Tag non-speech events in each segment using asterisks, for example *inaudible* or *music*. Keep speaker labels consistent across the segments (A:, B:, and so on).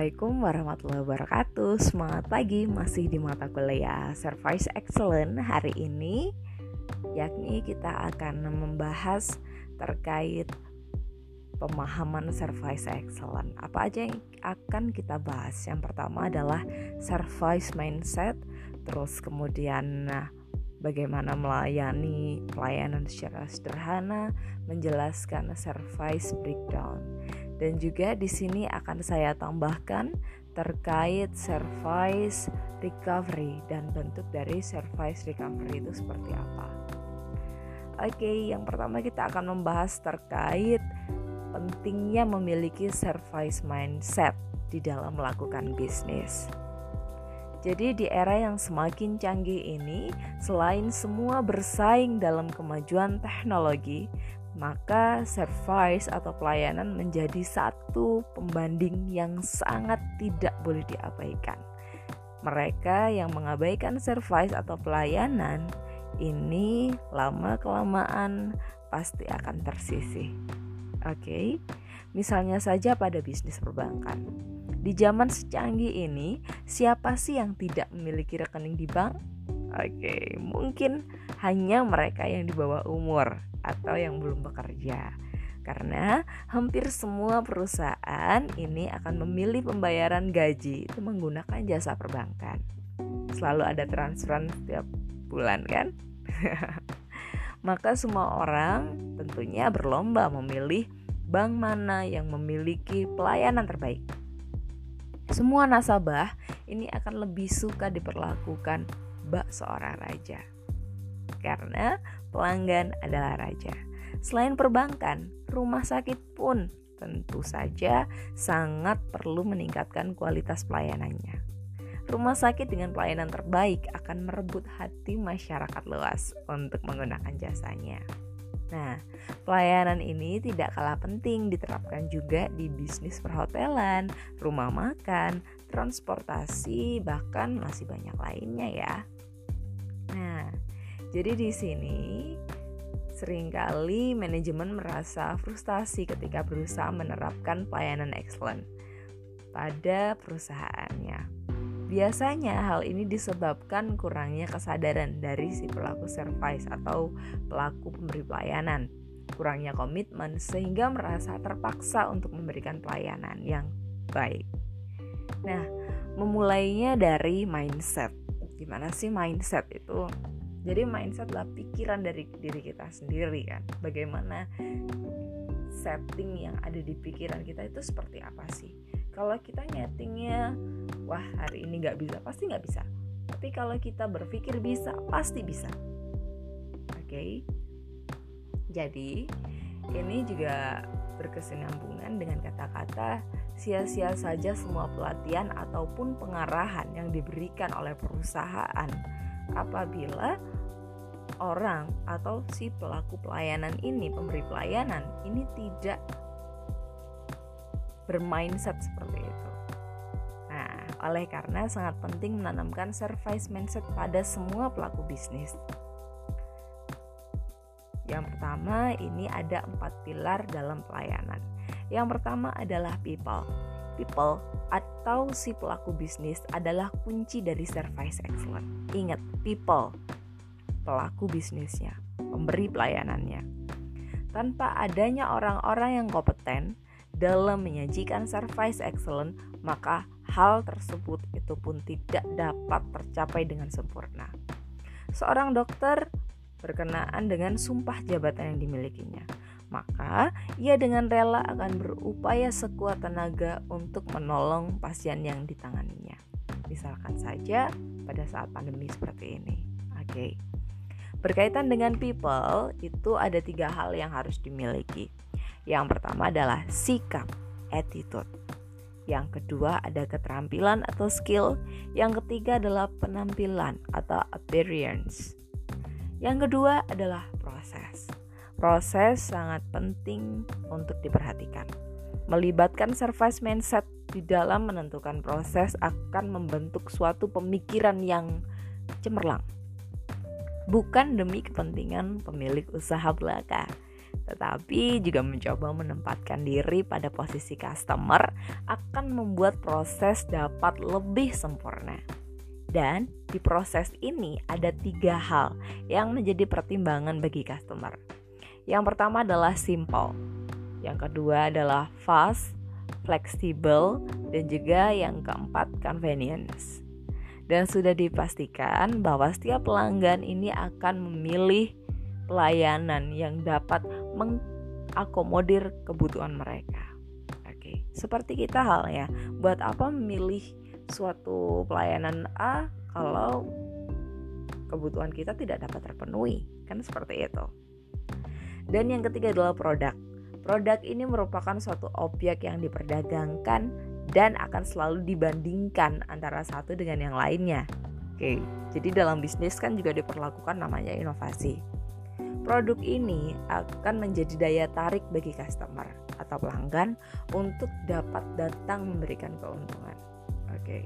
A: Assalamualaikum warahmatullahi wabarakatuh. Semangat pagi masih di mata kuliah. Service Excellent hari ini Yakni kita akan membahas terkait pemahaman Service Excellent. Apa aja yang akan kita bahas? Yang pertama adalah Service Mindset Terus kemudian nah, bagaimana melayani pelayanan secara sederhana, menjelaskan service breakdown. Dan juga di sini akan saya tambahkan terkait service recovery dan bentuk dari service recovery itu seperti apa. Oke, yang pertama kita akan membahas terkait pentingnya memiliki service mindset di dalam melakukan bisnis. Jadi di era yang semakin canggih ini, selain semua bersaing dalam kemajuan teknologi, maka service atau pelayanan menjadi satu pembanding yang sangat tidak boleh diabaikan. Mereka yang mengabaikan service atau pelayanan ini lama-kelamaan pasti akan tersisih. Oke, okay? misalnya saja pada bisnis perbankan di zaman secanggih ini, siapa sih yang tidak memiliki rekening di bank? Oke, mungkin hanya mereka yang di bawah umur atau yang belum bekerja. Karena hampir semua perusahaan ini akan memilih pembayaran gaji itu menggunakan jasa perbankan. Selalu ada transferan setiap bulan kan? *laughs* Maka semua orang tentunya berlomba memilih bank mana yang memiliki pelayanan terbaik semua nasabah ini akan lebih suka diperlakukan seorang raja. Karena pelanggan adalah raja. Selain perbankan, rumah sakit pun tentu saja sangat perlu meningkatkan kualitas pelayanannya. Rumah sakit dengan pelayanan terbaik akan merebut hati masyarakat luas untuk menggunakan jasanya. Nah, pelayanan ini tidak kalah penting diterapkan juga di bisnis perhotelan, rumah makan, transportasi, bahkan masih banyak lainnya ya. Nah, jadi di sini sering kali manajemen merasa frustasi ketika berusaha menerapkan pelayanan excellent pada perusahaannya. Biasanya hal ini disebabkan kurangnya kesadaran dari si pelaku service atau pelaku pemberi pelayanan, kurangnya komitmen sehingga merasa terpaksa untuk memberikan pelayanan yang baik. Nah, memulainya dari mindset. Gimana sih mindset itu? Jadi mindset adalah pikiran dari diri kita sendiri kan. Bagaimana setting yang ada di pikiran kita itu seperti apa sih? kalau kita nyetingnya wah hari ini nggak bisa pasti nggak bisa tapi kalau kita berpikir bisa pasti bisa oke okay? jadi ini juga berkesinambungan dengan kata-kata sia-sia saja semua pelatihan ataupun pengarahan yang diberikan oleh perusahaan apabila orang atau si pelaku pelayanan ini, pemberi pelayanan ini tidak bermindset seperti itu. Nah, oleh karena sangat penting menanamkan service mindset pada semua pelaku bisnis. Yang pertama, ini ada empat pilar dalam pelayanan. Yang pertama adalah people. People atau si pelaku bisnis adalah kunci dari service excellent. Ingat, people, pelaku bisnisnya, pemberi pelayanannya. Tanpa adanya orang-orang yang kompeten, dalam menyajikan service excellent, maka hal tersebut itu pun tidak dapat tercapai dengan sempurna. Seorang dokter berkenaan dengan sumpah jabatan yang dimilikinya, maka ia dengan rela akan berupaya sekuat tenaga untuk menolong pasien yang ditanganinya. Misalkan saja pada saat pandemi seperti ini. Oke. Okay. Berkaitan dengan people, itu ada tiga hal yang harus dimiliki. Yang pertama adalah sikap, attitude. Yang kedua ada keterampilan atau skill. Yang ketiga adalah penampilan atau appearance. Yang kedua adalah proses. Proses sangat penting untuk diperhatikan. Melibatkan service mindset di dalam menentukan proses akan membentuk suatu pemikiran yang cemerlang. Bukan demi kepentingan pemilik usaha belaka, tetapi juga mencoba menempatkan diri pada posisi customer akan membuat proses dapat lebih sempurna. Dan di proses ini ada tiga hal yang menjadi pertimbangan bagi customer. Yang pertama adalah simple, yang kedua adalah fast, fleksibel, dan juga yang keempat convenience. Dan sudah dipastikan bahwa setiap pelanggan ini akan memilih pelayanan yang dapat mengakomodir kebutuhan mereka. Oke, seperti kita halnya, buat apa memilih suatu pelayanan A kalau kebutuhan kita tidak dapat terpenuhi? Kan seperti itu. Dan yang ketiga adalah produk. Produk ini merupakan suatu objek yang diperdagangkan dan akan selalu dibandingkan antara satu dengan yang lainnya. Oke, jadi dalam bisnis kan juga diperlakukan namanya inovasi. Produk ini akan menjadi daya tarik bagi customer atau pelanggan untuk dapat datang memberikan keuntungan. Oke.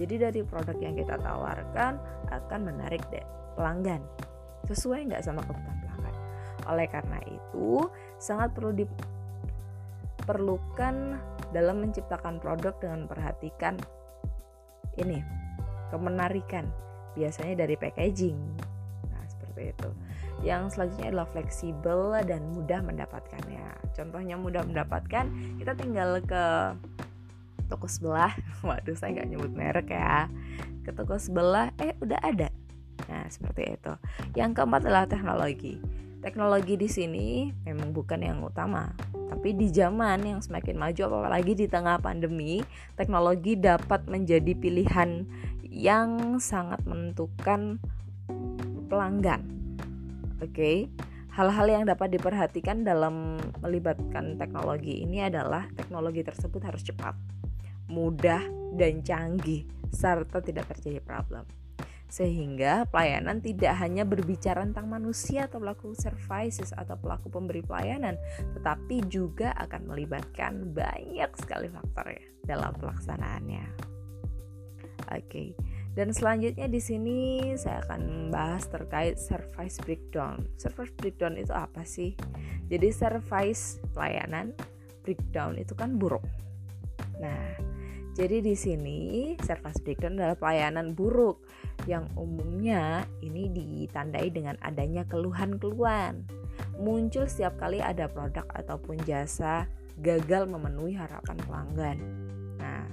A: Jadi dari produk yang kita tawarkan akan menarik deh pelanggan. Sesuai nggak sama kebutuhan. Oleh karena itu, sangat perlu diperlukan dalam menciptakan produk dengan memperhatikan ini kemenarikan biasanya dari packaging. Nah, seperti itu. Yang selanjutnya adalah fleksibel dan mudah mendapatkannya. Contohnya mudah mendapatkan, kita tinggal ke toko sebelah. *laughs* Waduh, saya nggak nyebut merek ya. Ke toko sebelah, eh udah ada. Nah, seperti itu. Yang keempat adalah teknologi. Teknologi di sini memang bukan yang utama, tapi di zaman yang semakin maju apalagi di tengah pandemi, teknologi dapat menjadi pilihan yang sangat menentukan pelanggan Oke, okay? hal-hal yang dapat diperhatikan dalam melibatkan teknologi ini adalah teknologi tersebut harus cepat, mudah, dan canggih, serta tidak terjadi problem. Sehingga pelayanan tidak hanya berbicara tentang manusia atau pelaku services atau pelaku pemberi pelayanan, tetapi juga akan melibatkan banyak sekali faktor ya dalam pelaksanaannya. Oke. Okay. Dan selanjutnya di sini saya akan membahas terkait service breakdown. Service breakdown itu apa sih? Jadi service pelayanan breakdown itu kan buruk. Nah, jadi di sini service breakdown adalah pelayanan buruk yang umumnya ini ditandai dengan adanya keluhan-keluhan. Muncul setiap kali ada produk ataupun jasa gagal memenuhi harapan pelanggan. Nah,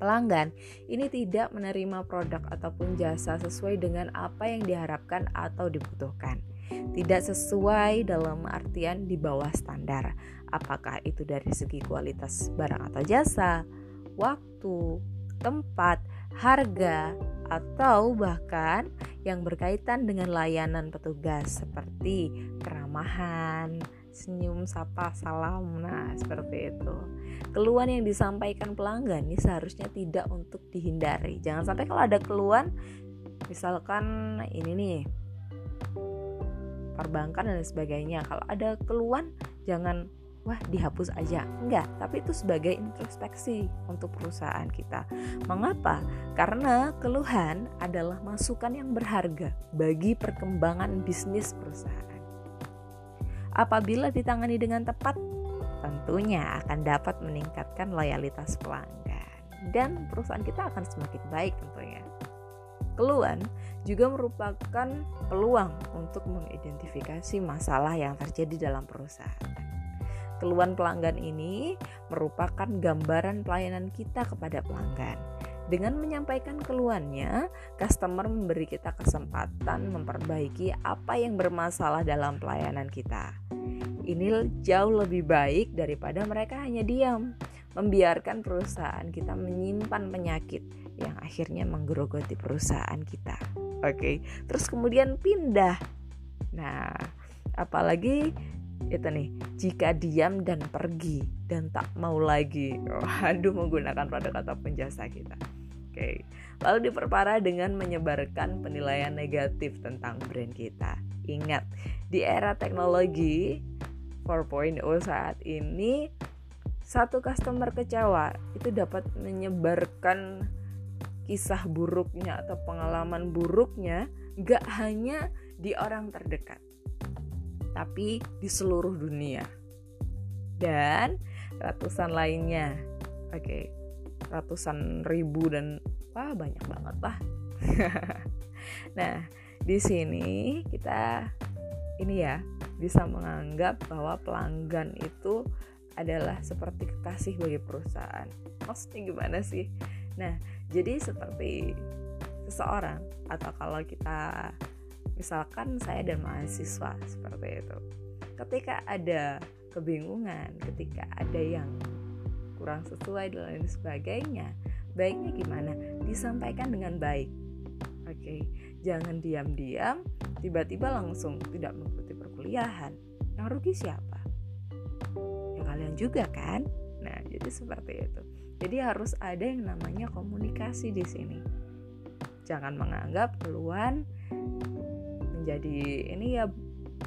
A: pelanggan ini tidak menerima produk ataupun jasa sesuai dengan apa yang diharapkan atau dibutuhkan. Tidak sesuai dalam artian di bawah standar. Apakah itu dari segi kualitas barang atau jasa, waktu, tempat, harga, atau bahkan yang berkaitan dengan layanan petugas seperti keramahan, senyum, sapa, salam. Nah, seperti itu. Keluhan yang disampaikan pelanggan ini seharusnya tidak untuk dihindari. Jangan sampai kalau ada keluhan misalkan ini nih perbankan dan sebagainya. Kalau ada keluhan jangan wah dihapus aja. Enggak, tapi itu sebagai introspeksi untuk perusahaan kita. Mengapa? Karena keluhan adalah masukan yang berharga bagi perkembangan bisnis perusahaan. Apabila ditangani dengan tepat, tentunya akan dapat meningkatkan loyalitas pelanggan dan perusahaan kita akan semakin baik tentunya. Keluhan juga merupakan peluang untuk mengidentifikasi masalah yang terjadi dalam perusahaan. Keluhan pelanggan ini merupakan gambaran pelayanan kita kepada pelanggan. Dengan menyampaikan keluhannya, customer memberi kita kesempatan memperbaiki apa yang bermasalah dalam pelayanan kita. Ini jauh lebih baik daripada mereka hanya diam, membiarkan perusahaan kita menyimpan penyakit yang akhirnya menggerogoti perusahaan kita. Oke, terus kemudian pindah. Nah, apalagi itu nih, jika diam dan pergi dan tak mau lagi, waduh menggunakan produk ataupun jasa kita. Oke, lalu diperparah dengan menyebarkan penilaian negatif tentang brand kita. Ingat, di era teknologi 4.0 saat ini satu customer kecewa itu dapat menyebarkan kisah buruknya atau pengalaman buruknya gak hanya di orang terdekat tapi di seluruh dunia. Dan ratusan lainnya. Oke. Okay. Ratusan ribu dan wah banyak banget lah. *laughs* nah, di sini kita ini ya bisa menganggap bahwa pelanggan itu adalah seperti kekasih bagi perusahaan. Maksudnya gimana sih? Nah, jadi seperti seseorang atau kalau kita misalkan saya dan mahasiswa seperti itu. Ketika ada kebingungan, ketika ada yang kurang sesuai dan lain sebagainya, baiknya gimana? Disampaikan dengan baik. Oke, okay. jangan diam-diam tiba-tiba langsung tidak mengikuti perkuliahan. Yang rugi siapa? Ya kalian juga kan? Nah, jadi seperti itu. Jadi harus ada yang namanya komunikasi di sini. Jangan menganggap keluhan menjadi ini ya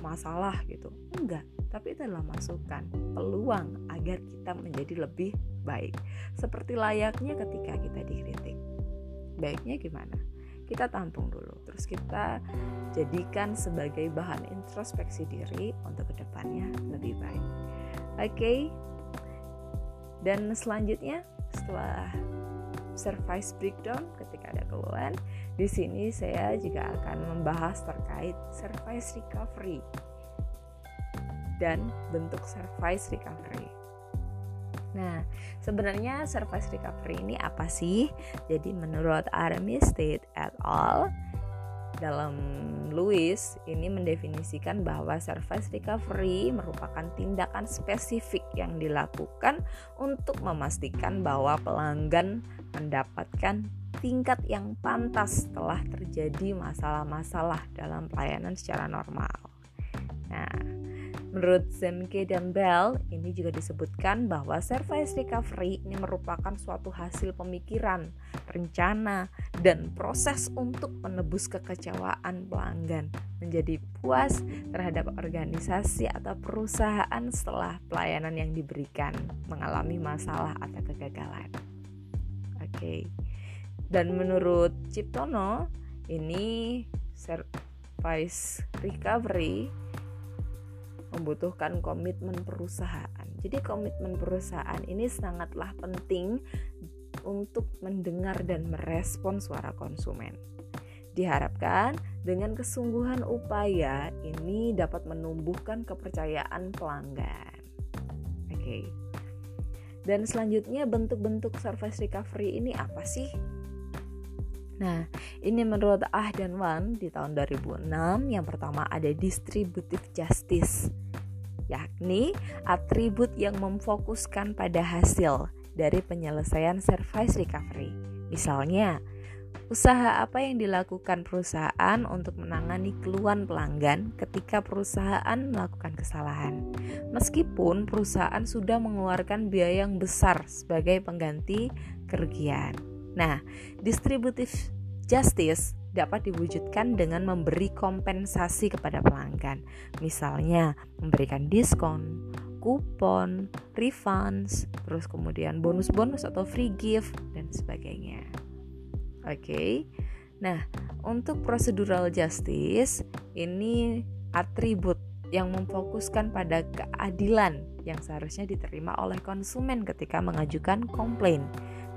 A: masalah gitu. Enggak, tapi itu adalah masukan, peluang agar kita menjadi lebih baik. Seperti layaknya ketika kita dikritik. Baiknya gimana? Kita tampung dulu, terus kita jadikan sebagai bahan introspeksi diri untuk ke depannya lebih baik. Oke, okay? dan selanjutnya setelah service breakdown ketika ada keluhan di sini saya juga akan membahas terkait service recovery dan bentuk service recovery. Nah, sebenarnya service recovery ini apa sih? Jadi menurut Armistead et al dalam Lewis ini mendefinisikan bahwa service recovery merupakan tindakan spesifik yang dilakukan untuk memastikan bahwa pelanggan mendapatkan tingkat yang pantas setelah terjadi masalah-masalah dalam pelayanan secara normal. Nah, Menurut Zemke dan Bell, ini juga disebutkan bahwa service recovery ini merupakan suatu hasil pemikiran, rencana, dan proses untuk menebus kekecewaan pelanggan menjadi puas terhadap organisasi atau perusahaan setelah pelayanan yang diberikan mengalami masalah atau kegagalan. Oke. Okay. Dan menurut Ciptono, ini service recovery membutuhkan komitmen perusahaan. Jadi komitmen perusahaan ini sangatlah penting untuk mendengar dan merespon suara konsumen. Diharapkan dengan kesungguhan upaya ini dapat menumbuhkan kepercayaan pelanggan. Oke. Okay. Dan selanjutnya bentuk-bentuk service recovery ini apa sih? Nah, ini menurut Ah dan Wan di tahun 2006 yang pertama ada distributive justice yakni atribut yang memfokuskan pada hasil dari penyelesaian service recovery. Misalnya, usaha apa yang dilakukan perusahaan untuk menangani keluhan pelanggan ketika perusahaan melakukan kesalahan. Meskipun perusahaan sudah mengeluarkan biaya yang besar sebagai pengganti kerugian. Nah, distributive justice dapat diwujudkan dengan memberi kompensasi kepada pelanggan. Misalnya, memberikan diskon, kupon, refunds, terus kemudian bonus-bonus atau free gift dan sebagainya. Oke. Okay? Nah, untuk procedural justice ini atribut yang memfokuskan pada keadilan yang seharusnya diterima oleh konsumen ketika mengajukan komplain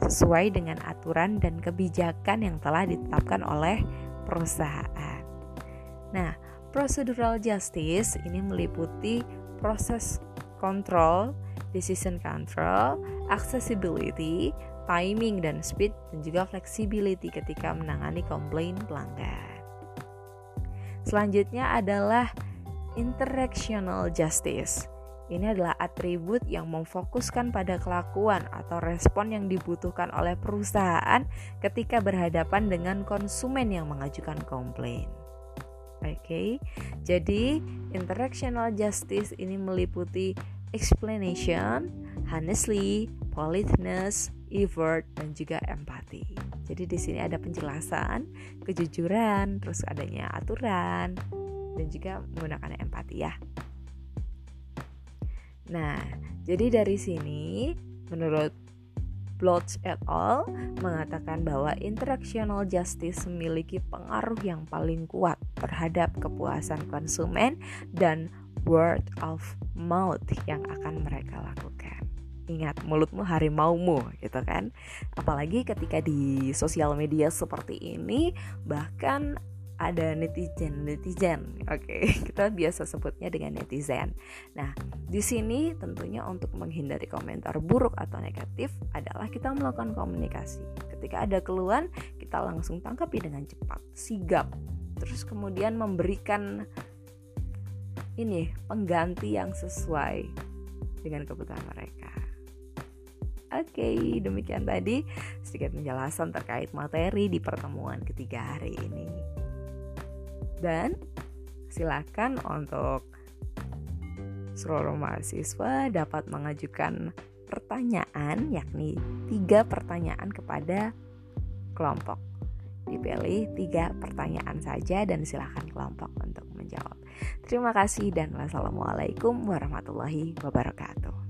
A: sesuai dengan aturan dan kebijakan yang telah ditetapkan oleh perusahaan. Nah, procedural justice ini meliputi proses kontrol, decision control, accessibility, timing dan speed dan juga flexibility ketika menangani komplain pelanggan. Selanjutnya adalah interactional justice ini adalah atribut yang memfokuskan pada kelakuan atau respon yang dibutuhkan oleh perusahaan ketika berhadapan dengan konsumen yang mengajukan komplain. Oke, okay? jadi interactional justice ini meliputi explanation, honestly, politeness, effort, dan juga empathy. Jadi di sini ada penjelasan, kejujuran, terus adanya aturan, dan juga menggunakan empati ya. Nah, jadi dari sini menurut Bloch et al. mengatakan bahwa interactional justice memiliki pengaruh yang paling kuat terhadap kepuasan konsumen dan word of mouth yang akan mereka lakukan. Ingat, mulutmu harimaumu gitu kan. Apalagi ketika di sosial media seperti ini, bahkan ada netizen netizen. Oke okay, *laughs* kita biasa sebutnya dengan netizen. Nah di sini tentunya untuk menghindari komentar buruk atau negatif adalah kita melakukan komunikasi. Ketika ada keluhan kita langsung tangkapi dengan cepat sigap. Terus kemudian memberikan ini pengganti yang sesuai dengan kebutuhan mereka. Oke, okay, demikian tadi sedikit penjelasan terkait materi di pertemuan ketiga hari ini. Dan silakan untuk seluruh mahasiswa dapat mengajukan pertanyaan yakni tiga pertanyaan kepada kelompok. Dipilih tiga pertanyaan saja dan silakan kelompok untuk menjawab. Terima kasih dan wassalamualaikum warahmatullahi wabarakatuh